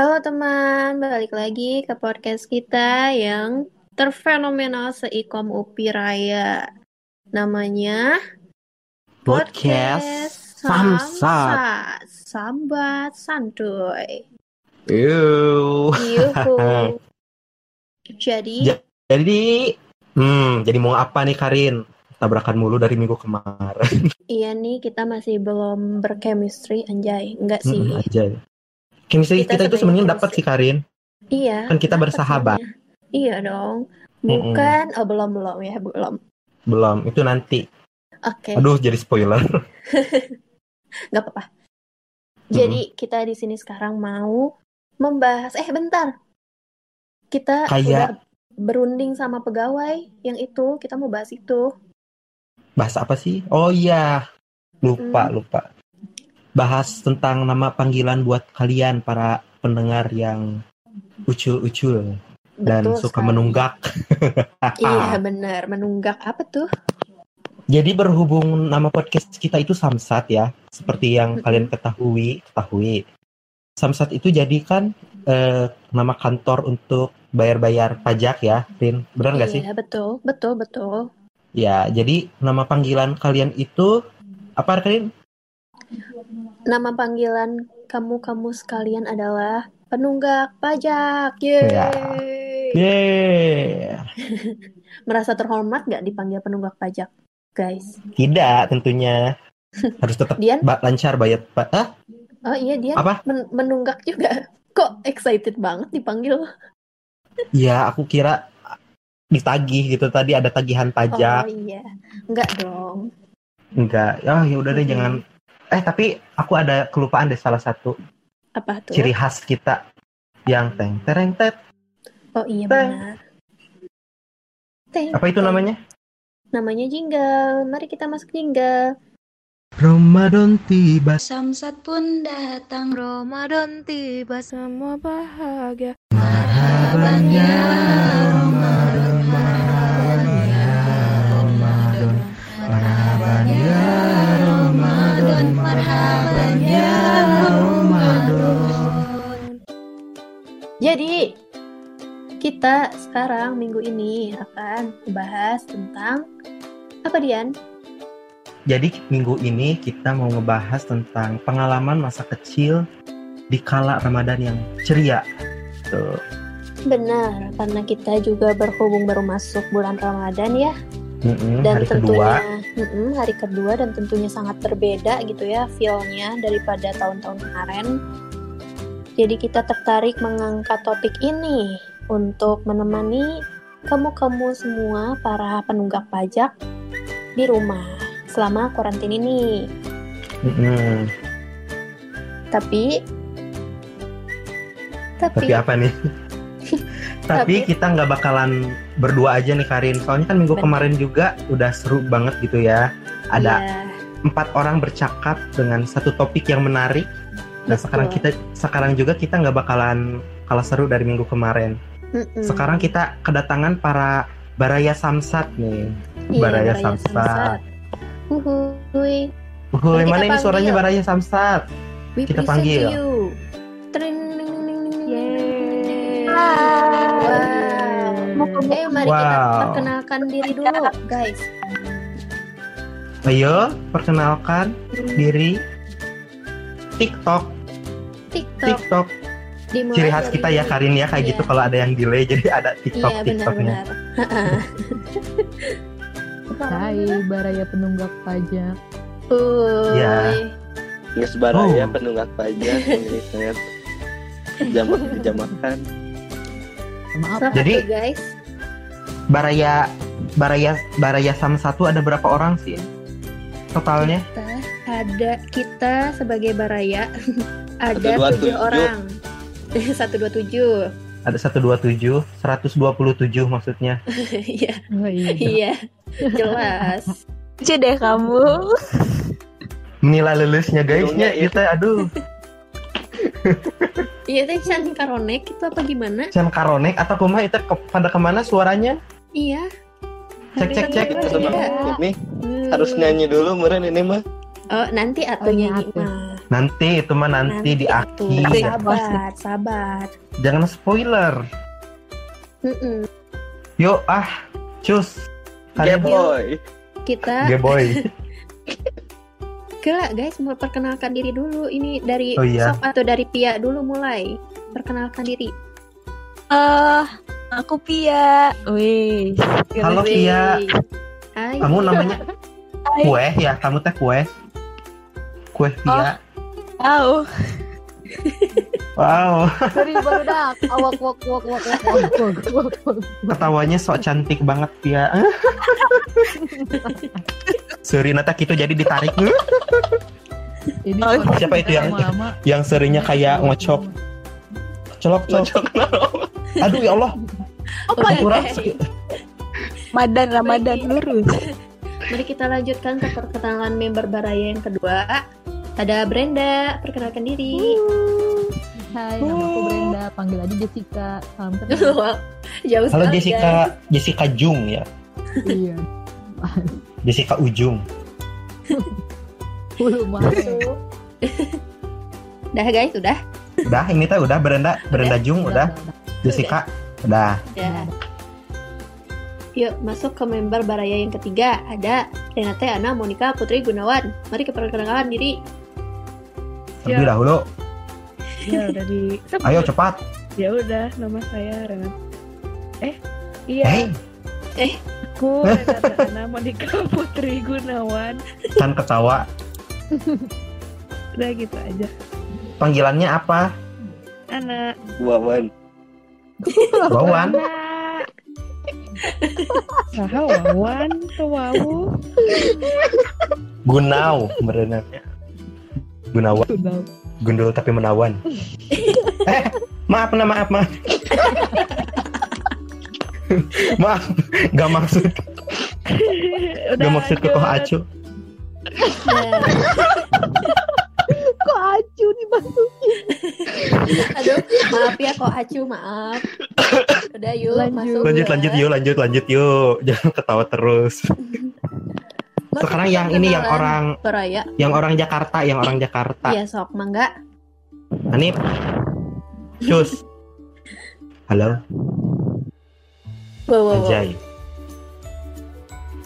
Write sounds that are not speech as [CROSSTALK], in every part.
Halo teman, balik lagi ke podcast kita yang terfenomenal seikom UPI Raya. Namanya Podcast Samsat. Sambat Santuy. Yuh. [LAUGHS] Jadi, Ja- Jadi, hmm, jadi mau apa nih Karin? Tabrakan mulu dari minggu kemarin. iya nih kita masih belum berchemistry anjay. Enggak sih. Hmm, aja. Chemistry Kita kita, itu sebenarnya dapat sih Karin. Iya. Kan kita bersahabat. sebenarnya. Iya dong. Bukan, oh belum belum ya, belum. Belum, itu nanti. Oke. Aduh, jadi spoiler. [LAUGHS] nggak apa-apa. Jadi kita di sini sekarang mau membahas. Eh bentar, kita Kayak- udah berunding sama pegawai yang itu. Kita mau bahas itu. Bahas apa sih? Oh iya. Lupa, Hmm. lupa. Bahas tentang nama panggilan buat kalian para pendengar yang ucul-ucul dan Betul suka sekali. menunggak. [LAUGHS] Iya benar, menunggak apa tuh? Jadi berhubung nama podcast kita itu Samsat ya, seperti yang kalian ketahui, ketahui. Samsat itu jadi kan eh, nama kantor untuk bayar-bayar pajak ya, Rin. Benar nggak sih? Iya betul, betul betul. Ya, jadi nama panggilan kalian itu apa Rin? Nama panggilan kamu-kamu sekalian adalah penunggak pajak. Yeay. Ya. Yeay. [LAUGHS] Merasa terhormat nggak dipanggil penunggak pajak, guys? Tidak, tentunya [LAUGHS] harus tetap Dian? ba- lancar bayar pa- ah, Oh iya dia apa? men- menunggak juga. [LAUGHS] Kok excited banget dipanggil? Ya, aku kira ditagih gitu tadi ada tagihan pajak. Oh iya, enggak dong. Enggak. Ya, ya udah deh jangan Eh, tapi aku ada kelupaan deh salah satu Apa tuh? ciri khas kita yang teng tereng tet Oh iya Teng. benar. Teng, apa itu teng. namanya Namanya jingle. Mari kita masuk jingle. Ramadan tiba Samsat pun datang Ramadan tiba semua bahagia marhaban ya Ramadan marhaban ya Ramadan marhaban ya Jadi, kita sekarang minggu ini akan membahas tentang apa Dian? jadi minggu ini kita mau ngebahas tentang pengalaman masa kecil di kala Ramadan yang ceria tuh Benar, karena kita juga berhubung baru masuk bulan Ramadan ya, Mm-mm, dan hari tentunya kedua Mm-mm, hari kedua dan tentunya sangat berbeda gitu ya feel-nya daripada tahun-tahun kemarin. Jadi kita tertarik mengangkat topik ini untuk menemani kamu-kamu semua para penunggak pajak di rumah selama karantin ini. Mm-mm. Tapi tapi, Tapi apa nih? [LAUGHS] Tapi Tapi- kita nggak bakalan berdua aja nih Karin. Soalnya kan minggu Benar. kemarin juga udah seru banget gitu ya. Ada ya, empat orang bercakap dengan satu topik yang menarik. Nah Betul. sekarang kita sekarang juga kita nggak bakalan kalah seru dari minggu kemarin. mm-mm. Sekarang kita kedatangan para baraya samsat nih. Iya, Baraya Baraya Samsat. Uhuy. Wuh, Mari mana kita ini suaranya baraya samsat? We Kita panggil. you. Tring. Wow. Eh, mari kita Wow. perkenalkan diri dulu, guys. Ayo perkenalkan diri. TikTok, TikTok. TikTok. Dimulai Ciri khas kita ya Karin ya kayak Iya. gitu kalau ada yang delay jadi ada TikTok Iya, TikToknya. [LAUGHS] Hai Baraya Penunggak Pajak Uy. Iya. Nges baraya Oh. penunggak pajak ini sangat jamak dijamakan. Maaf Jadi- guys? Baraya Baraya Baraya sama satu ada berapa orang sih totalnya? Kita ada kita sebagai baraya [LAUGHS] [LAUGHS] ada Satu, dua, tujuh orang. Satu dua tujuh. Ada 127, 127 maksudnya. [LAUGHS] Iya, Oh iya iya, jelas. Lucu deh kamu Menilai lulusnya guysnya Bingungnya itu aduh. Iya, teh Chan Karonek itu apa gimana? Cem karonek atau kumaha itu ke, pada ke mana suaranya? Iya. Cek, cek, cek. Kita Iya. sebab ini Hmm. harus nyanyi dulu meren ini mah. Oh, nanti atau Oh, iya, nyanyi atuh. mah. Nanti itu mah nanti, di itu. akhir. Sabar, sabar. Jangan spoiler. Mm-mm. Yuk ah, cus. Game Kalian Boy. Kita Game Boy. [LAUGHS] ke guys mau perkenalkan diri dulu. Ini dari Oh, iya. Sok atau dari Pia dulu mulai. Perkenalkan diri. Ah, aku Pia. Wih. Halo Pia. Hai. Kamu namanya [LAUGHS] kue ya? Kamu teh kue? kue iya. Oh. Wow. wow. Sorry baru dak. Awak wak wak wak wak wak wak. Ketawanya sok cantik banget dia. [LAUGHS] Sorry Nata kita jadi ditarik. Ini oh, siapa itu yang lama yang seringnya kayak ngocok colok colok aduh ya Allah apa kurang Madan Ramadan lurus mari kita lanjutkan ke perkenalan member Baraya yang kedua ada Brenda, perkenalkan diri. Hai, nama aku Brenda. Panggil aja Jessica. Salam [LAUGHS] kenal. Jauh Halo sekali, Jessica, Jessica Jung ya. iya. Jessica Ujung. Guys. mana? Udah guys, udah. Udah, ini teh udah Brenda, Brenda Jung udah. Jessica udah. Ya. Yuk masuk ke member Baraya yang ketiga. Ada Renate Ana Monica Putri Gunawan. Mari kita perkenalkan diri. Terlebih dahulu. Ya udah di Ayo cepat. ya udah nama saya Renat. Eh, iya Hei, aku [LAUGHS] Renata Ana Monika Putri Gunawan. kan ketawa. Udah gitu aja. Panggilannya apa? Ana. Wawan. Wawan. Saha Wawan tuh Wawu. Gunau berenangnya. Gunawan. Gundul tapi menawan. [LAUGHS] eh, maaf, nah, maaf, maaf. maaf, gak maksud, udah gak maksud ke lanjut. acu. [LAUGHS] Kok acu dimasukin? aduh, maaf ya kok acu, maaf. Udah yuk Lanjut. masuk. Lanjut, lanjut yuk, lanjut, lanjut yuk. Jangan ketawa terus. Mari Sekarang yang ini yang orang, Baraya. yang orang Jakarta, yang orang Jakarta. Iya sok, mangga. Hanif, cus. Halo, Wow, wow, wow. Anjay.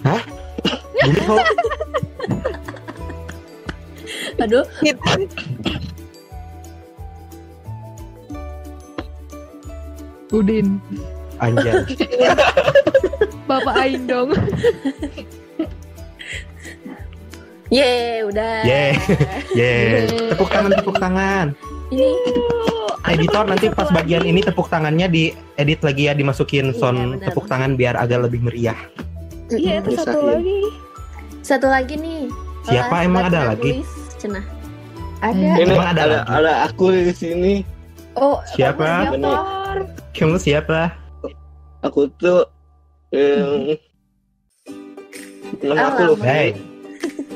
Hah? Gini kok Aduh, Udin. anjay. Bapak Aing dong. Ye, udah. Ye. [LAUGHS] Ye, tepuk tangan, tepuk tangan. Ini Editor nanti pas bagian ini tepuk tangannya di edit lagi ya dimasukin Iya, sound benar. tepuk tangan biar agak lebih meriah. Iya, itu satu Bisain. lagi. Satu lagi nih. Siapa? Emang ada lagi? Cenah. Ada. Ini Emang ada ada, lagi? ada aku di sini. Oh, Siapa? kamu siapa? Aku tuh yang nama aku Alamak. lupa. Hey.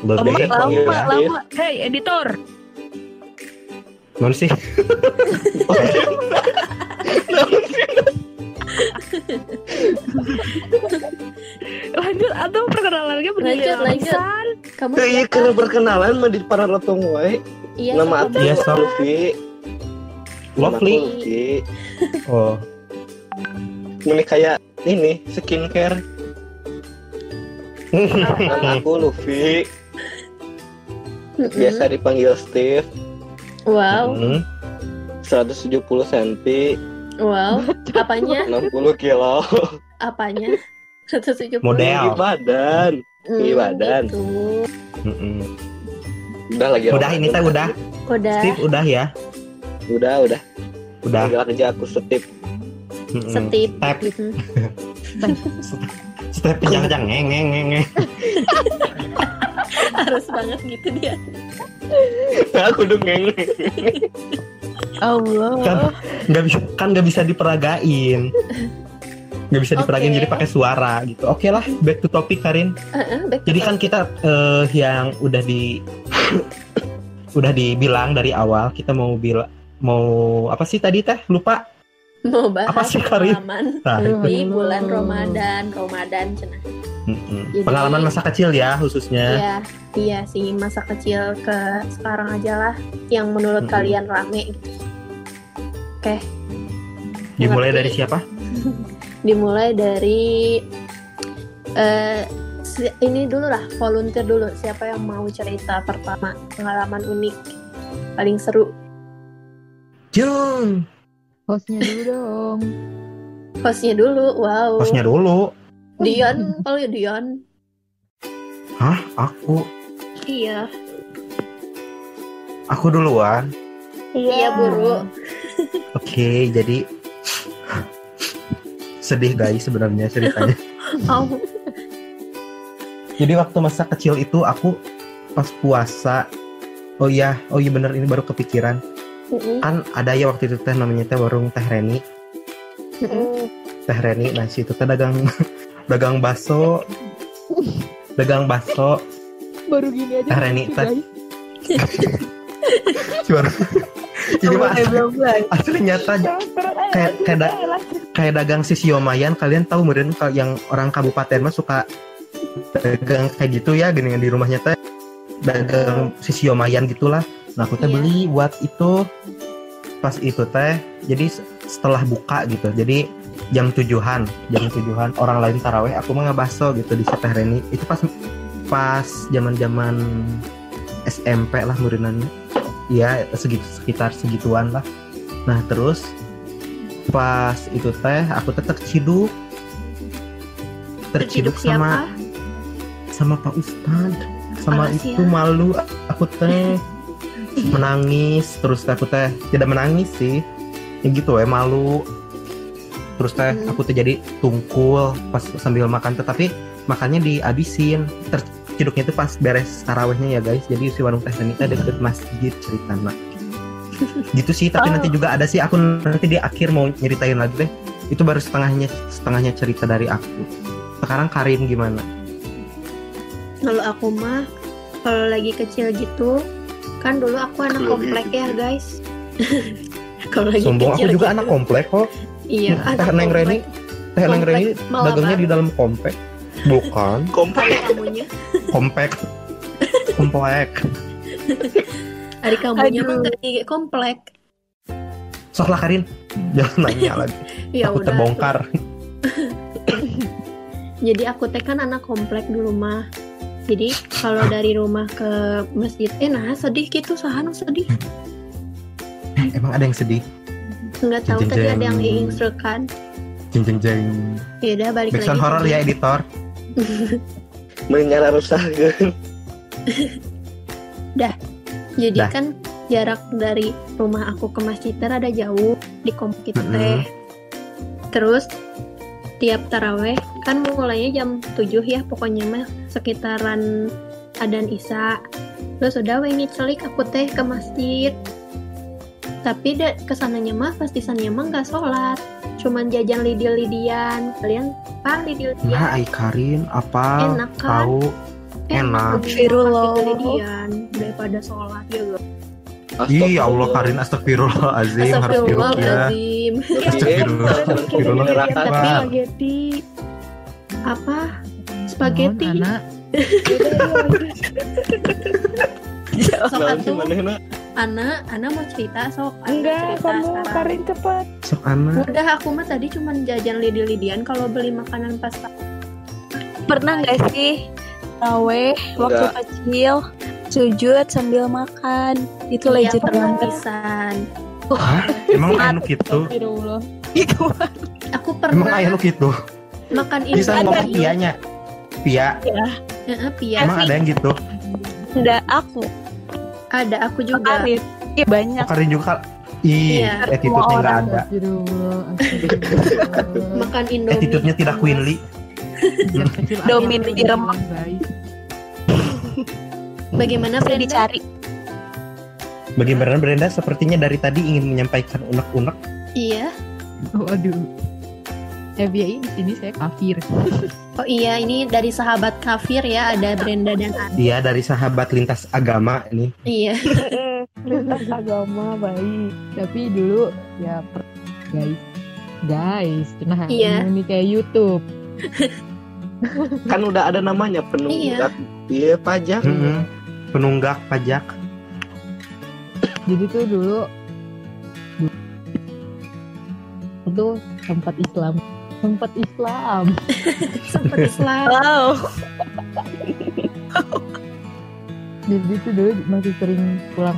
Lama, Lama, ya. lama. Hey, editor. Mana sih? Lanjut atau perkenalannya Lanjut, berdiri lanjut. Kamu Iya, karena perkenalan mah di para lotong wae. Iya, Nama aku Iya, sok. Luffy. Nama Lovely. aku Luffy. Oh, Ini kayak ini skincare. [LAUGHS] Nama aku Luffy. Mm-mm. Biasa dipanggil Steve. Wow, Hmm. 170 cm, wow. Apanya? 60 kilo. Apanya? 170. Model. Tinggi badan. Hmm, tinggi badan. gitu. Mm-mm. Udah lagi. Udah ini teh udah. Udah. Steve udah ya. Udah, udah. Udah. Tinggal kerja aku setip. Mm-mm. Setip. Step, gitu. step jangan ngeng ngeng ngeng. [LAUGHS] Harus banget gitu dia. [LAUGHS] aku udah ngeng. Allah. Kan nggak bisa kan nggak bisa diperagain. Nggak bisa diperagain Oke. jadi pakai suara gitu. Oke lah, back to topic Karin. Heeh, back to Jadi kan kita eh, yang udah di udah dibilang dari awal kita mau bil mau apa sih tadi teh lupa mau bahas Apa sih, pengalaman Nah, di halo. bulan Ramadan, Ramadan cenah. mm-mm. Jadi- pengalaman masa kecil ya khususnya. Iya, iya sih masa kecil ke sekarang aja lah yang menurut Mm-mm. kalian rame gitu. Oke, Dimulai ngerti. dari siapa? [LAUGHS] dimulai dari si- ini dulu lah, volunteer dulu. Siapa yang mau cerita pertama pengalaman unik paling seru? Jung, Hostnya dulu dong. Hostnya dulu, wow. hostnya dulu. Dion, kalau ya Dion. Hah, aku, Iya, aku duluan. iya buru. Oke, jadi sedih guys sebenarnya ceritanya. [LAUGHS] Oh, Jadi waktu masa kecil itu aku pas puasa. Oh iya, oh iya bener ini baru kepikiran. Mm-mm, Kan ada ya waktu itu teh namanya teh warung Teh Reni. mm-mm. Teh Reni, nah situ teh dagang [LAUGHS] dagang bakso. Dagang bakso. Baru gini aja. Teh Reni, teh. Baru [LAUGHS] ini mah asli nyata kayak kayak da- kayak dagang si siomayan kalian tahu meren yang orang kabupaten mah suka dagang kayak gitu ya gini di rumahnya teh dagang si siomayan gitulah nah aku teh beli buat itu pas itu teh jadi setelah buka gitu. Jadi jam tujuhan jam tujuhan orang lain taraweh aku mah ngebahso gitu di Teh Reni. Itu pas pas zaman zaman SMP lah murinannya. Ya segitu sekitar segituan lah. Nah terus pas itu teh aku teh terciduk. Terciduk sama siapa? sama Pak Ustad. Sama itu malu aku teh menangis terus aku teh tidak menangis sih. Ya gitu ya malu. Terus teh Hmm. aku teh jadi tungkul pas sambil makan tetapi makannya dihabisin. Terciduknya itu pas beres tarawehnya ya guys. Jadi si warung teh ini teh deket masjid cerita gitu sih tapi nanti juga ada sih aku nanti di akhir mau nyeritain lagi deh. Itu baru setengahnya setengahnya cerita dari aku. Sekarang Karin gimana? Kalau aku mah kalau lagi kecil gitu kan dulu aku anak komplek gitu. ya guys. [LAUGHS] kalau lagi sombong aku kecil juga gitu. anak komplek kok Iya, Teh anak Neng Reni. Teh Neng Reni dagangnya di dalam komplek bukan komplek kamunya, komplek komplek [LAUGHS] hari kamunya mah di komplek. sok lah Karin jangan nanya lagi [LAUGHS] Ya aku udah. terbongkar Jadi aku teh kan anak komplek di rumah. Jadi kalau dari rumah ke masjid, eh nah sedih gitu, sahanu sedih. emang ada yang sedih Nggak tahu Jeng, tadi ada yang diinstrukan. jeng jeng jeng Ya udah balik backsound lagi. horror ya editor [LAUGHS] mendengar rusak kan [LAUGHS] Jadi Dah. kan jarak dari rumah aku ke masjid ada jauh di komplek itu teh. Terus tiap taraweh kan mulainya jam 7 ya pokoknya mah sekitaran adan isya. Terus udah we ngicelik aku teh ke masjid. Tapi de, ke sananya mah pas di sananya mah nggak sholat. Cuman jajan lidil-lidian. Kalian apa lidil-lidian? nah ay Karin apa Enak kan? tahu enak. Astagfirullah. lidil-lidian daripada sholat ya guys. Iya Allah Karin astagfirullahalazim harus dirukyah Astagfirullahaladzim. Astagfirullah Tapi- spaghetti. Apa? Spaghetti. Mohon, anak [LAUGHS] Sok atuh. Ana, Ana mau cerita sok. Enggak, cerita kamu sekarang. Karin cepet. sok anak Udah aku mah tadi cuman jajan lidi-lidian kalau beli makanan pas Pernah nggak sih Taraweh waktu Enggak. kecil sujud sambil makan. Itu Iya, legend banget. Hah? emang aya nu gitu? itu Aku emang pernah aya nu gitu? makan bisa ngomong pianya? Pia? Heeh, pia. emang ada yang gitu? Enggak aku. Ada aku juga. Karin Iya banyak. Oh, Karin juga? Ih, Iya. attitude-nya nggak ada. Makan Indomie. Attitude-nya tidak Queenly. Domin udah direm. Bagaimana Brenda? dicari Bagaimana Brenda sepertinya dari tadi ingin menyampaikan unek-unek. Iya. Oh, aduh. FBI di sini saya kafir. Oh iya, ini dari sahabat kafir ya, ada Brenda dan Ana. Dia dari sahabat lintas agama ini. Iya. [LAUGHS] Lintas agama baik. Tapi dulu ya per- guys Guys, nah Iya. ini kayak YouTube. [LAUGHS] Kan udah ada namanya penunggak. Iya, pajak. Mm-mm. Penunggak pajak Jadi tuh dulu itu tempat Islam, tempat Islam. [LAUGHS] Sempat Islam. Wow. Jadi tuh dulu masih sering pulang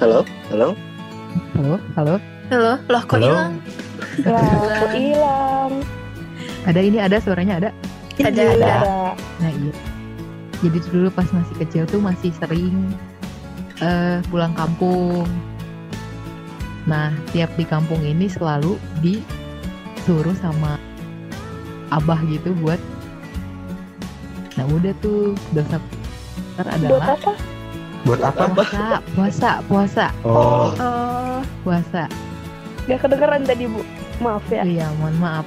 Halo, halo. halo, halo. Halo, loh kok hilang? Lah, kok hilang? Ada ini ada suaranya ada. Ada, Ada. ada. Nah iya. Jadi dulu pas masih kecil tuh masih sering eh pulang kampung. Nah tiap di kampung ini selalu disuruh sama abah gitu buat. Nah udah tuh dosa besar Buat adalah apa? buat apa puasa, puasa, puasa, oh Oh, puasa. Gak kedengeran tadi bu. Maaf ya. Iya mohon maaf.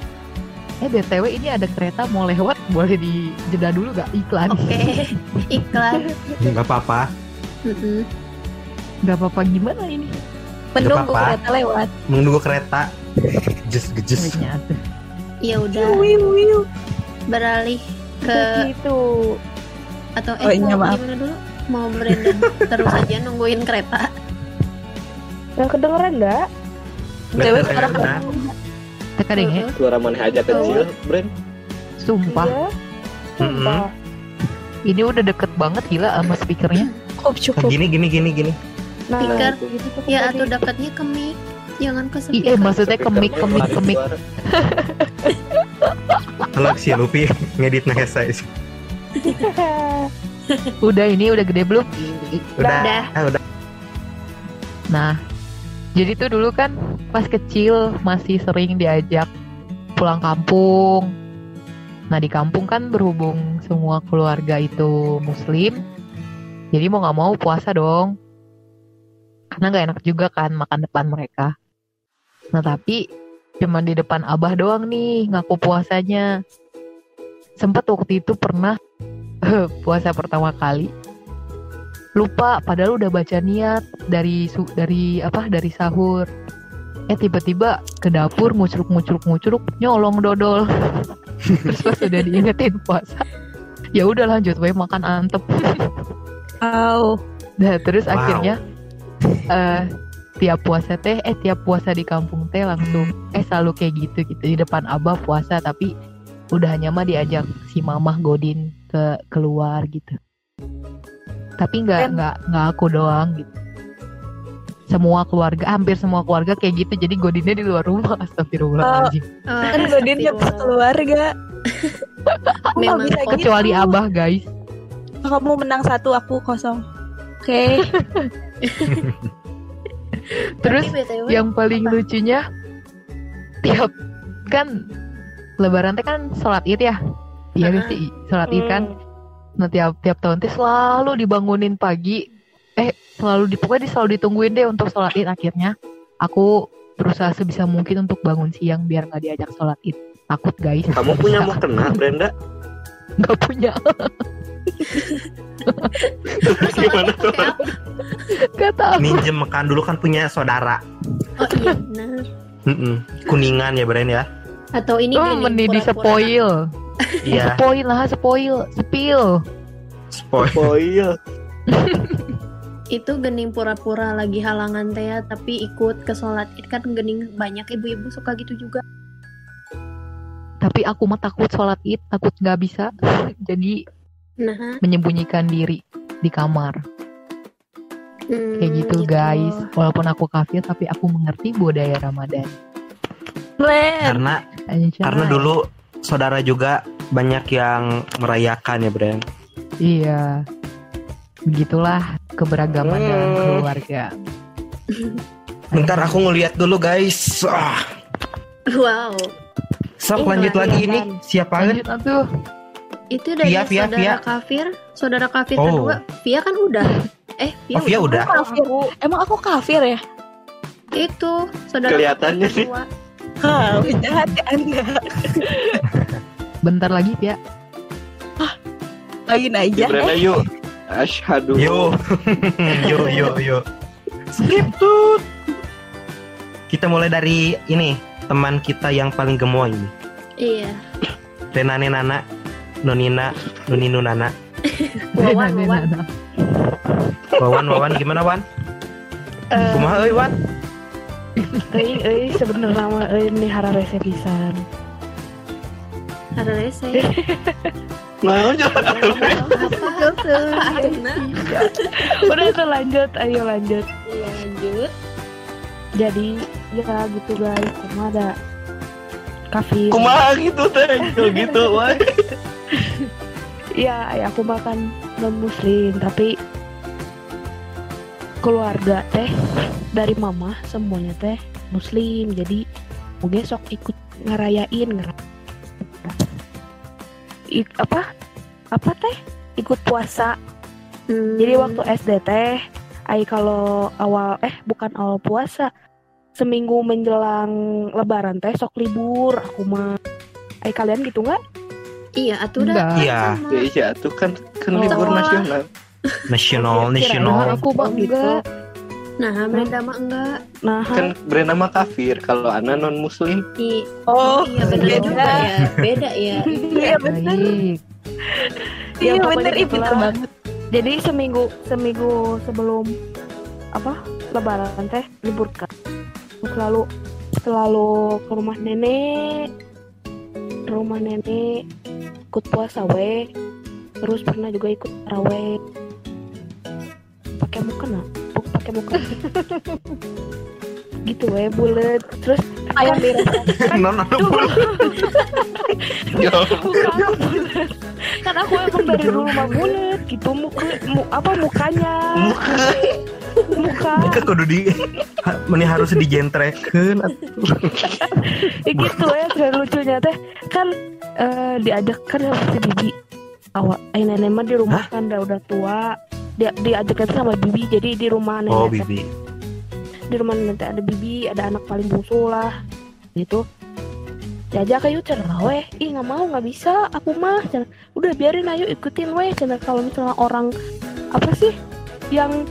Eh btw ini ada kereta mau lewat boleh di jeda dulu gak iklan? oke. [LAUGHS] Iklan. nggak apa-apa. Gak apa-apa gimana ini? Menunggu apa-apa. kereta lewat. menunggu kereta gejes gejes. Ya udah beralih ke Gitu. atau Oh, eh iya, mau maaf. gimana dulu? Mau berendam [LAUGHS] terus aja nungguin kereta. Gak kedengeran Nggak suara kedengeran. Ya, Suara mana aja kecil, Bren. Sumpah. Iya. Sumpah. Ini udah deket banget gila sama speakernya. Cukup, Nah, cukup. gini gini gini gini Nah, Speaker. itu gitu Ya atau dekatnya ke mic, jangan ke Iya, speaker. maksudnya ke mic, ke mic, ke mic. Kalau [LAUGHS] si Luffy [LAUGHS] ngedit nahesa [LAUGHS] Udah ini udah gede belum? udah Udah. ah, udah Nah, jadi tuh dulu kan pas kecil masih sering diajak pulang kampung. Nah di kampung kan berhubung semua keluarga itu muslim, jadi mau nggak mau puasa dong. Karena nggak enak juga kan makan depan mereka. Nah tapi cuman di depan abah doang nih ngaku puasanya. Sempat waktu itu pernah [LAUGHS] puasa pertama kali lupa padahal udah baca niat dari su dari apa dari sahur eh tiba-tiba ke dapur ngucruk ngucruk ngucruk nyolong dodol [LAUGHS] terus pas udah diingetin puasa. Ya udah lanjut we makan antep. Wow. nah terus Wow. akhirnya eh tiap puasa teh eh tiap puasa di kampung teh langsung eh selalu kayak gitu gitu. Di depan abah puasa tapi udah hanya mah diajak si mamah godin ke keluar gitu. Tapi nggak nggak nggak aku doang gitu semua keluarga hampir semua keluarga kayak gitu jadi godinnya di luar rumah [LAUGHS] astagfirullahaladzim Oh, Kan Godin ya pas keluarga. Memang bisa gitu. kecuali abah guys Kamu menang satu, aku kosong. Oke. [LAUGHS] terus Tapi BTW, yang paling apa? lucunya tiap kan lebaran teh kan sholat id ya iya sih sholat id kan Hmm. nah tiap tiap tahun teh selalu dibangunin pagi eh selalu di pokoknya selalu ditungguin deh untuk sholat id akhirnya. Aku berusaha sebisa mungkin untuk bangun siang biar nggak diajak sholat id. Takut guys. Kamu punya mau kena, Brenda? nggak punya. Terus [LAUGHS] Gimana tuh? nggak tahu. Minjem makan dulu kan punya saudara. Oh iya benar. Mm-mm. kuningan ya Bren ya Atau ini oh, gini, mending di spoil iya. Spoil lah spoil spill spoil iya. [LAUGHS] Itu gening pura-pura lagi halangan teh ya, tapi ikut ke sholat. Id kan gening banyak ibu-ibu suka gitu juga. tapi aku mah takut sholat id takut nggak bisa. [LAUGHS] Jadi Nah, menyembunyikan diri di kamar. Hmm, kayak gitu guys. Walaupun aku kafir tapi aku mengerti budaya Ramadan. Len. karena Anjay. karena dulu saudara juga banyak yang merayakan ya Bren. Iya. Begitulah keberagaman Hmm. dalam keluarga bentar aku ngeliat dulu guys ah, Wow, sok Ih, lanjut lagi ini siapa lanjut atuh itu dari Via, Via, saudara Via. kafir, saudara kafir Oh. kedua. Via kan udah. Eh, Via, Oh, Via udah. Kafir. Emang aku kafir ya? Itu saudara Kelihatannya kafir sih. kedua. Hah, jahat ya anda. bentar lagi ya Lagi aja. Brenda yuk. Ashadu. yo [LAUGHS] yo yo yo skip tuh Kita mulai dari ini teman kita yang paling gemoy ini. Iya. Renane Nana, Nonina, Noninu Nana. [LAUGHS] Wawan, Wawan. Wawan, Wawan gimana Wan? Eh, Kumaha euy Wan? euy euy sebenarnya mah euy ini hararese pisan. Ada [LAUGHS] Nah, jangan. Udah tuh lanjut, ayo lanjut. Iya lanjut. Jadi ya gitu guys, cuma ada kafir. Kumaha gitu teh, Kalau gitu, [LAUGHS] wah. Iya, ya aku makan non muslim tapi keluarga teh dari mama semuanya teh muslim jadi mungkin sok ikut ngerayain ngera Ik, apa apa teh ikut puasa Hmm. jadi waktu SD teh ai kalau awal eh bukan awal puasa seminggu menjelang lebaran teh sok libur aku mah ai kalian gitu nggak Iya, atuh dah. Iya. Ya iya tuh kan kan Oh. libur nasional. nasional, nasional. aku mah gitu. Nah, Brenda mah enggak. nah Kan brand nama kafir kalau ana non muslim. I, Oh, iya benar beda. juga ya. Beda ya. [LAUGHS] Iya bener. Baik. Ya, Iya bener, ih gitulah. pinter banget. Jadi seminggu seminggu sebelum apa lebaran teh libur kan. Selalu selalu ke rumah nenek, ke rumah nenek ikut puasa we. Terus pernah juga ikut taraweh. Pakai mukena, pakai muka. gitu we bulat. Terus Ayam dirasa. Non anu pun. Ya, bukan bulat. Kan aku emang dari dulu mah bulat gitu muka mu- apa mukanya. Muka. Muka kudu di meni harus dijentrekeun Ya gitu ya dan lucunya teh kan eh, diajak kan sama si bibi awak eh nenek mah di rumah kan udah udah tua dia diajak itu sama bibi. Jadi di rumah nenek Oh, Bibi. di rumah nenek ada bibi ada anak paling bungsu lah. Gitu. Diajak ayo cenah weh ih nggak mau nggak bisa aku mah. Cenah udah biarin ayo ikutin weh. Cenah kalau misalnya orang apa sih yang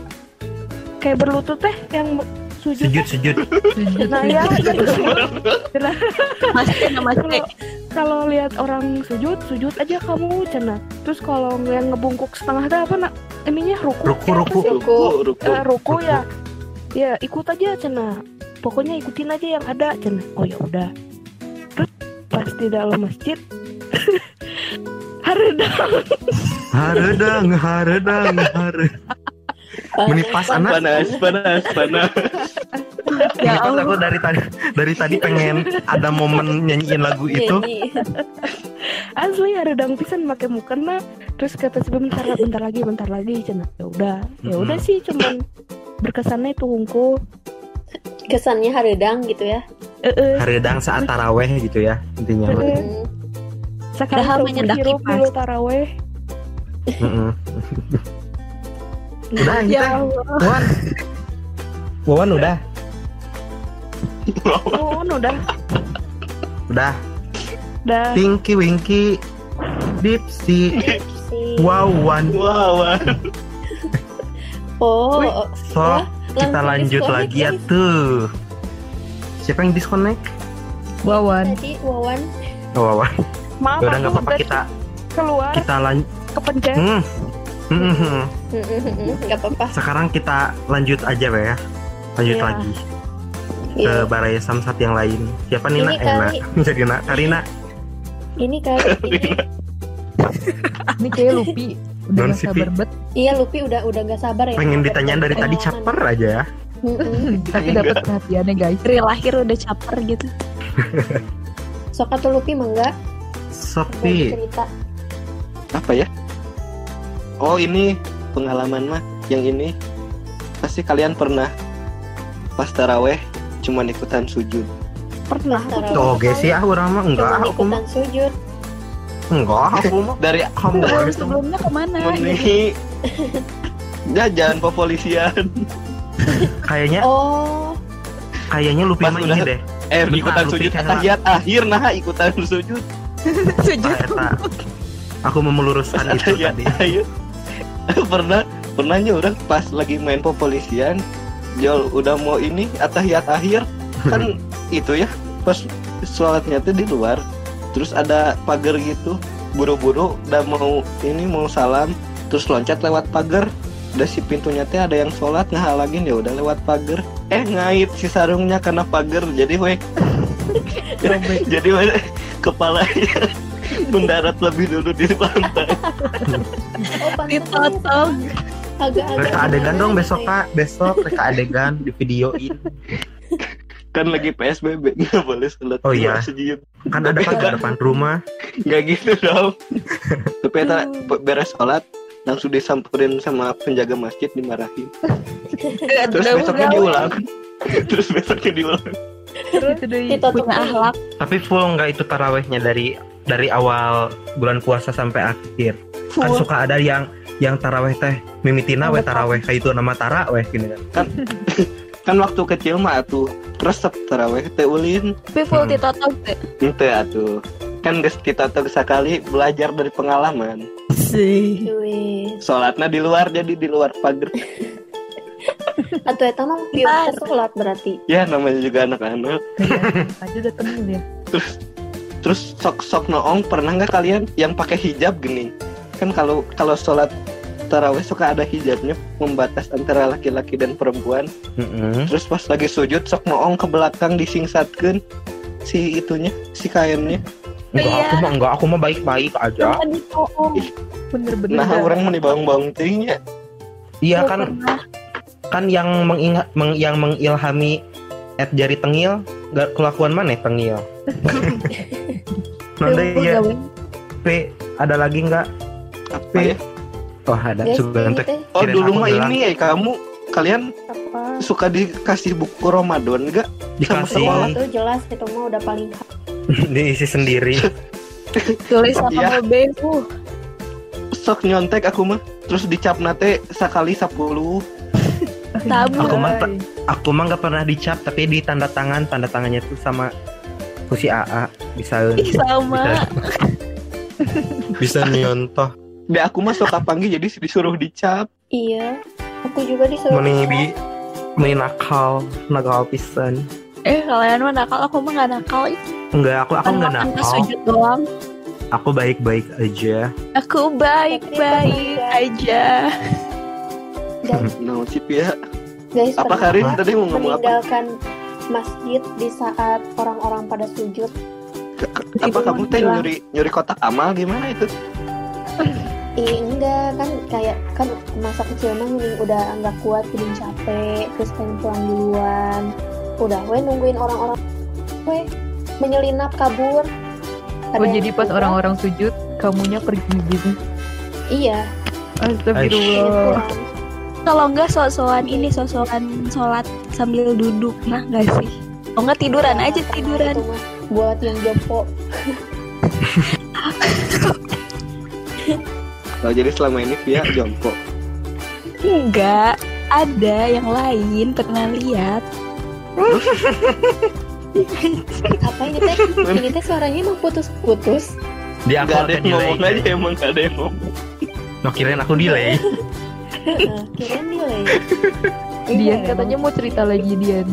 kayak berlutut teh yang sujud, Sujud, sujud. [LAUGHS] Nah ya sujud. Masih masih. [LAUGHS] kalau kalau lihat orang sujud sujud aja kamu cina terus kalau yang ngebungkuk setengah teh apa nak ininya ruku Ruku, apa ruku. ruku, ruku. Eh, ruku Ruku. ya ya ikut aja cina pokoknya ikutin aja yang ada cina oh ya udah terus pas di dalam masjid [LAUGHS] haredang Haredang, haredang, hare. Meni pas anak. Panas, panas, panas. [LAUGHS] Ya pas aku dari tadi dari tadi pengen ada momen nyanyiin lagu itu. [LAUGHS] Asli haredang pisan pakai mukena terus kata si bentar bentar lagi bentar lagi cina ya udah ya udah sih cuman berkesannya itu hungkul Kesannya haredang gitu ya. Haredang saat taraweh gitu ya intinya. Hmm. sekarang kipas. dulu taraweh. [LAUGHS] Udah Ya kita. Allah. Wawan. Wawan udah. [LAUGHS] oh udah Udah. udah Tinky Winky Dipsy Si. Wawan. Wah. [LAUGHS] Oh, Wih. So Wah, kita lanjut lagi ya tuh. Siapa yang disconnect? Wawan. Tadi Wawan. Oh, Wawan. maaf Udah nggak apa-apa kita keluar kita lan. kepencet Hmm. Hmm, hmm, hmm. Nggak apa-apa. Sekarang kita lanjut aja ya. Lanjut Iya. lagi ke Iya. Baraya Samsat yang lain. Siapa Nina? Ini Eh, Nak. kali. [LAUGHS] Jadi Nak. Karina. Ini kali [LAUGHS] ini. Ini kayak Lupi. Udah Non gak Sipi. sabar bet. Iya, Lupi udah udah nggak sabar ya. Pengen ditanyain dari tadi caper aja ya. Tapi dapat perhatiannya guys. Dari lahir udah caper gitu. [LAUGHS] Sok atau Lupi mah enggak? Sopi. cerita. Apa ya? Oh, ini pengalaman mah yang ini pasti kalian pernah pas taraweh cuman ikutan sujud. pernah aku Tarawih. Tuh, guys ya orang mah enggak, Cuman aku ikutan sujud. enggak, aku mah [LAUGHS] Dari gitu. sebelumnya ke mana? meni jajan pepolisian. [LAUGHS] Kayaknya Oh, kayaknya Lupi Pas mah udah- ini deh. Eh, Lupa, ikutan lupa, sujud tahiyat akhir nah ikutan sujud. [LAUGHS] Sujud. Ah, eta. Aku mau meluruskan itu Tahiyat tadi. akhir. pernah pernahnya orang pas lagi main pepolisian Jol udah mau ini atahiyat akhir. [LAUGHS] Kan itu ya pas sholatnya tuh di luar. Terus ada pagar gitu buru-buru udah mau ini mau salam. Terus loncat lewat pagar. Udah si pintunya teh ada yang sholat ngehalangin ya udah lewat pagar. Eh ngait si sarungnya karena pagar jadi weh [LAUGHS] jadi weh kepalanya [LAUGHS] mendarat lebih dulu di pantai. Oh, Ditotong. Agak-agak. Reka adegan dong besok kak. Besok reka [LAUGHS] adegan di videoin kan lagi PSBB [LAUGHS] nggak boleh sholat Oh, di iya. masjid kan ada kan di depan rumah. Nggak gitu dong. [LAUGHS] Tapi eta beres sholat langsung disamperin sama penjaga masjid dimarahin. Terus besoknya diulang. Terus besoknya diulang. Itu deh. Itu tuh Punya akhlak. tapi full nggak itu tarawehnya dari dari awal bulan puasa sampai akhir. Kan suka ada yang yang taraweh teh mimitina we taraweh kayak itu nama taraweh gini kan. [LAUGHS] Kan waktu kecil mah tuh resep taraweh teh ulin. Tapi full Hmm. ditotong teh. ente atuh. Kan geus kita tuh sekali belajar dari pengalaman. Sih. Sholatnya di luar jadi di luar pagar. [LAUGHS] Atau eta mah pure sholat berarti. ya namanya juga anak-anak. Iya, aja udah tenang ya. terus sok sok noong pernah nggak kalian yang pakai hijab gini kan kalau kalau sholat taraweh suka ada hijabnya membatas antara laki-laki dan perempuan Mm-mm. terus pas lagi sujud sok noong ke belakang disingsatkan si itunya si kainnya enggak Iya. aku mah enggak aku mah baik-baik aja. Bener-bener. nah orang mau bawang-bawang tingnya iya Gua kan pernah. kan yang mengingat meng- yang mengilhami at jari tengil gak kelakuan mana tengil [LAUGHS] nanti Gua ya. P ada lagi nggak apa ya oh ada nanti teh oh dulu mah ini ya kamu kalian apa? suka dikasih buku Ramadan enggak Sama dikasih sekolah. Itu jelas itu mah udah paling [LAUGHS] diisi sendiri [LAUGHS] Tulis sama Iya. mobil. Uh. sok nyontek aku mah terus dicap nate sekali 10 [LAUGHS] Tabu. Aku mah aku mah nggak pernah dicap tapi di tanda tangan tanda tangannya tuh sama ku si AA bisa Ih, sama. bisa nyontoh Deh aku mah suka panggil jadi disuruh dicap iya. Aku juga disuruh. meni bi meni nakal nakal pisan Eh kalian mah nakal, aku mah gak nakal. Enggak aku aku enggak nakal sujud doang. aku baik-baik aja Aku baik-baik aja. Guys, [LAUGHS] nah sip ya guys apa Karin tadi mau ngomong apa meninggalkan masjid di saat orang-orang pada sujud. apa kamu teh bilang. nyuri nyuri kotak amal gimana itu Ih enggak kan kayak kan masa kecil mah mending udah nggak kuat jadi capek terus pengen pulang duluan udah we nungguin orang-orang we menyelinap kabur Ada Oh jadi pas orang-orang sujud, kamunya pergi gitu. iya Astagfirullah. pulang. Kalau enggak sok-sokan ini sok-sokan sholat sambil duduk. Nah enggak sih? Oh enggak tiduran aja Sama tiduran. buat yang jompo [LAUGHS] oh, jadi selama ini Via [CLEARS THROAT] jompo Enggak. Ada yang lain pernah lihat. [LAUGHS] apa ini teh? Ini teh suaranya emang putus-putus. Di aku ada yang ngomong aja emang nggak ada yang ngomong. No kirain aku delay. Heeh, [LAUGHS] kirain delay. Dian Iya, katanya mau cerita lagi Dian.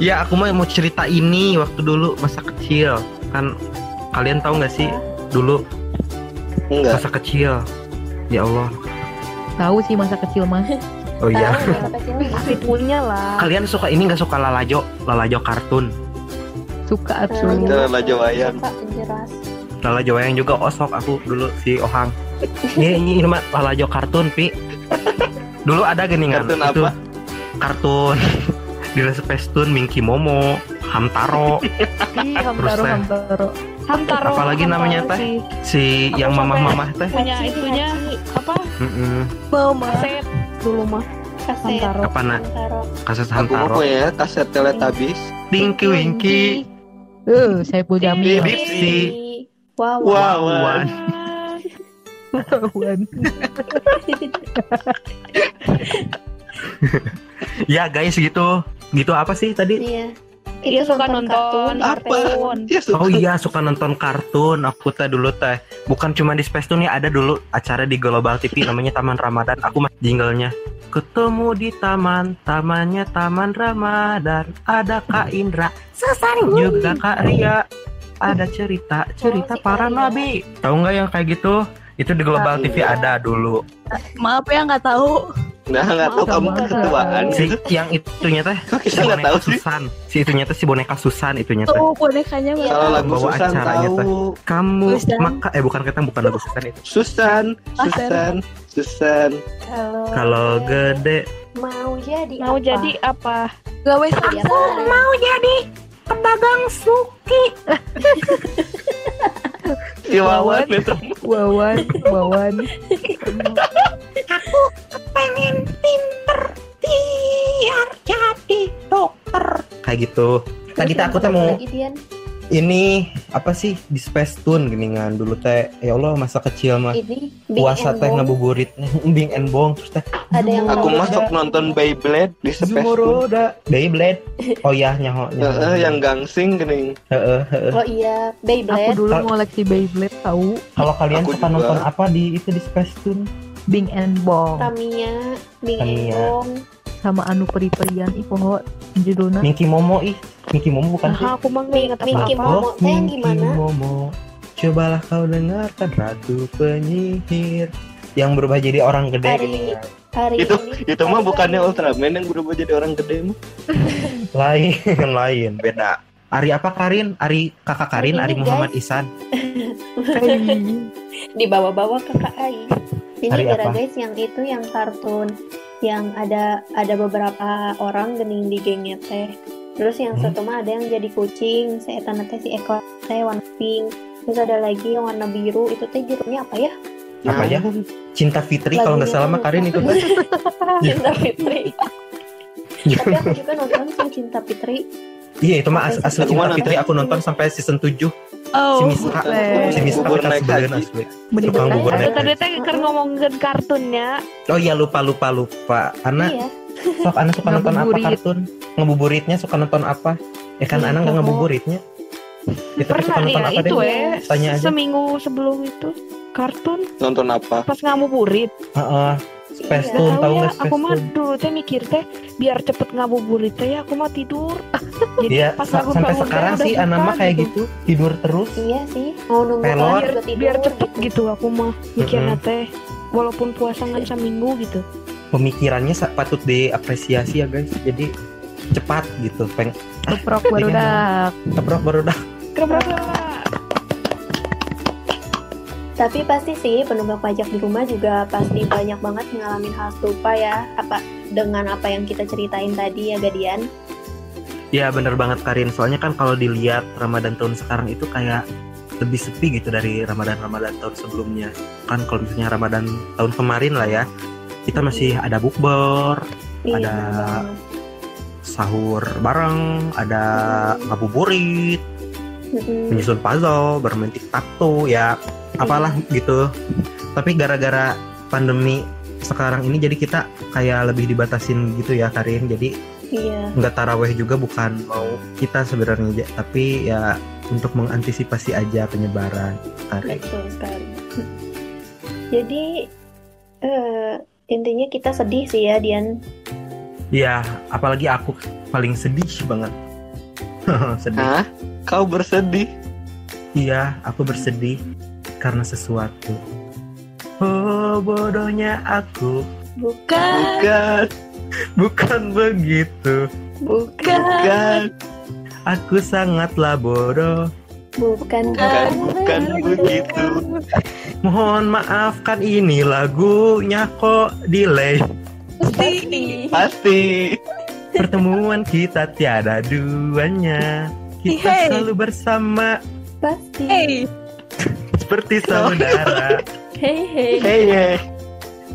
ya aku mah mau cerita ini waktu dulu masa kecil. Kan kalian tahu nggak sih? Dulu enggak. masa kecil ya Allah Tahu sih masa kecil mah. [LAUGHS] oh iya. Pasti punya lah. kalian suka ini nggak suka lalajo lalajo kartun Suka Nah, tuh. Itu Lajo Wayan. suka, jelas lalajo yang juga osok aku dulu si Ohang ini ini, ini mah lalajo kartun pi [LAUGHS] dulu ada geningan Kartun itu apa? kartun [LAUGHS] di Spacetoon Minky Momo Hamtaro hamtaro hamtaro. Hamtaro. Apalagi namanya, Hamtaro Teh? sih. si yang mamah-mamah teh Punya itunya apa? Mau mah. Kaset dulu mah. kaset Hamtaro. apa nak Hamtaro. kasus aku punya kaset Teletubbies Dinky Winky Eh, saya Saiful Jamil. Dipsy. wow Wow. Wawan Wan. [LAUGHS] ya guys gitu gitu apa sih tadi iya Iya Itu suka nonton nonton kartun, kartun. Ya suka. Oh iya suka nonton kartun. Aku teh dulu teh. Bukan cuma di Space Tune ya ada dulu acara di Global TV namanya Taman Ramadan. Aku mah jinglenya. Ketemu di taman tamannya Taman Ramadan. Ada Kak Indra juga Kak Ria. Ada cerita cerita Oh, para nabi. Tahu nggak yang kayak gitu itu di Global Kak TV Ria. ada dulu Maaf ya nggak tahu. Nah nggak tahu kamu Sama. ketuaan si yang itunya teh si kita nggak boneka tahu sih? Susan si itunya teh si boneka Susan itunya teh Oh bonekanya Iya. Kalau lagu Bawa Susan acaranya tahu. kamu Susan. maka eh bukan kita bukan lagu Susan itu Susan, Ah, Susan, Susan. Kalau kalau gede mau jadi Mau apa? jadi apa? Gawe sampo. apa? Mau jadi pedagang suki. [LAUGHS] Si Wawan itu. Wawan, Wawan. Pengen pinter biar jadi dokter. kayak gitu tadi teh aku teh mau lagi Dian ini apa sih di Space Tune gini kan dulu teh ya Allah masa kecil mah puasa teh ngabuburit [LAUGHS] bing and bong terus teh ada yang Aku masuk nonton Beyblade di Space Tune. Beyblade. Oh iya nyaho nyaho. Heeh, yang gangsing gini. Heeh, heeh. oh iya Aku Beyblade dulu Kal- ngoleksi Beyblade tahu kalau kalian Aku suka nonton apa di itu di Space Tune? Bing and Bong. Tamiya Big and. Bong sama anu peri-perian ih poho judulnya Minky Momo ih Minky Momo bukan sih Nah, aku mah nggak ingat Mickey apa-apa. Momo teh yang Minky gimana Momo cobalah kau dengarkan ratu penyihir yang berubah jadi orang gede Hari- kan. hari Itu ini itu mah bukannya ini. Ultraman yang berubah jadi orang gede mah. [LAUGHS] lain lain beda Ari apa Karin? Ari kakak Karin, Hari Ari ini, Muhammad guys. Isan. [LAUGHS] dibawa-bawa ke KAI ini Hari kira apa? guys yang itu yang kartun yang ada ada beberapa orang gening di gengnya teh terus yang Hmm. satu mah ada yang jadi kucing seetan teh si ekor teh warna pink terus ada lagi yang warna biru itu teh judulnya apa ya Apa ya? Cinta Fitri kalau nggak salah mah. Karin itu [LAUGHS] teh. Cinta Fitri tapi aku juga nonton Cinta Fitri Iya itu mah as- asli Cinta Fitri aku nonton sampai season 7 Oh. si Miska boleh. si Miska Bubur kita naik haji. Tukang bubur naik tadi haji. teh keur ngomongin kartunnya. Oh iya lupa lupa lupa Ana iya sok Ana suka nonton apa kartun Ngebuburitnya suka nonton apa Ya kan Ana nggak ngebuburitnya Ya, tapi suka nonton ya apa deh ya. Tanya aja Seminggu sebelum itu kartun Nonton apa? pas ngabuburit. Heeh. Space Iya, tahu ya, aku mah dulu teh mikir teh biar cepet ngabuburit teh ya aku mah tidur. [LAUGHS] Jadi Iya pas bangun sampai sekarang sih udah Ana buka mah kayak gitu Tidur terus iya sih mau nunggu Pelor. Biar, tidur biar cepet gitu aku mah mikirnya Mm-mm. teh walaupun puasa ngan seminggu gitu. Pemikirannya patut diapresiasi ya guys Jadi cepat gitu Peng Keprok barudak. keprok baru dah Keren Tapi pasti sih penunggak pajak di rumah juga pasti banyak banget ngalamin hal serupa ya. Apa dengan apa yang kita ceritain tadi ya Gadian. Ya bener banget Karin. Soalnya kan kalau dilihat Ramadan tahun sekarang itu kayak lebih sepi gitu dari Ramadan-Ramadan tahun sebelumnya. Kan kalau misalnya Ramadan tahun kemarin lah ya Kita masih ada bukber, Iya, Ada- bener sahur bareng, ada ngabuburit, Mm-mm. menyusun puzzle, bermain tic-tac-toe ya apalah gitu. Tapi gara-gara pandemi sekarang ini jadi kita kayak lebih dibatasin gitu ya Karin. Jadi Iya, nggak taraweh juga bukan mau kita sebenarnya tapi ya untuk mengantisipasi aja penyebaran Karin. betul sekali. Jadi eh, intinya kita sedih sih ya Dian. Ya apalagi aku paling sedih banget. [LAUGHS] sedih. Hah? Kau bersedih? Iya, aku bersedih karena sesuatu. Oh, bodohnya aku. Bukan, Bukan, Bukan begitu. bukan, bukan, Aku sangatlah bodoh. bukan, bukan, bukan begitu. Mohon maafkan ini lagunya kok delay. Pasti. Pasti. Pertemuan kita tiada duanya. Kita Hey. selalu bersama Pasti. Hey, seperti saudara. Hei, hei. Hey, hey,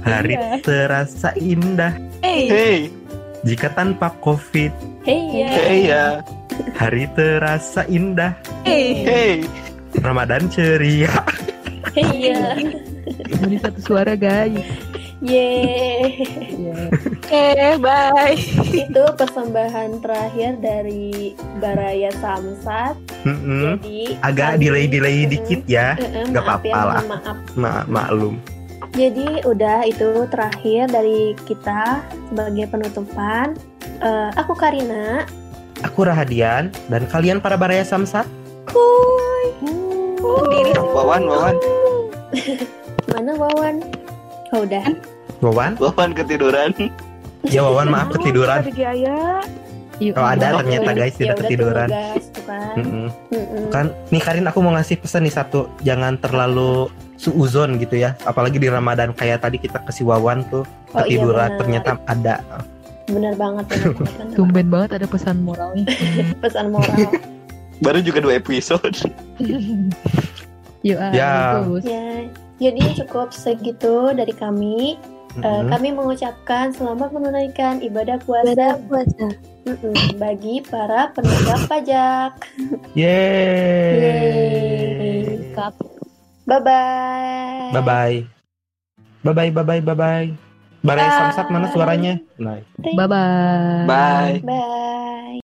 Hari terasa indah hey, hey, jika tanpa covid. Hei ya. hey ya, Hari terasa indah, hey. hey. Ramadan ceria. Hei ya. Jadi satu suara guys. Yeay. [LAUGHS] Ya. Oke, bye. Itu persembahan terakhir dari Baraya Samsat. Mm-mm. Jadi Agak kami- delay-delay Mm-mm. dikit ya. Nggak maaf ya, apa-apa lah. maaf. Ma- maklum. Jadi udah itu terakhir dari kita sebagai penutupan. Eh, aku Karina. Aku Rahadian dan kalian para Baraya Samsat. Kuy. Sendiri. Wawan, Wawan, [LAUGHS] Mana Wawan? Oh, udah. Wawan? Wawan ketiduran. Ya Wawan maaf ketiduran. Oh, ada ternyata guys Ya tidak udah ketiduran. kan. Kan nih Karin aku mau ngasih pesan nih satu, jangan terlalu suuzon gitu ya. Apalagi di Ramadan kayak tadi kita ke si Wawan tuh Oh, iya, ketiduran benar. ternyata ada. benar banget [LAUGHS] Tumben banget ada pesan moralnya. [LAUGHS] banget. pesan moral. [LAUGHS] Baru juga dua episode. Yuk, ah, Ya. bagus. ya, jadi cukup segitu dari kami. Eh, Mm-mm. kami mengucapkan selamat menunaikan ibadah puasa puasa. mm-mm, bagi para penegak pajak. Yeay. Yeay. Bye bye. Bye bye. Bye bye bye bye bye bye. Baraya Samsat mana suaranya? Nah. Bye-bye. Bye. Bye.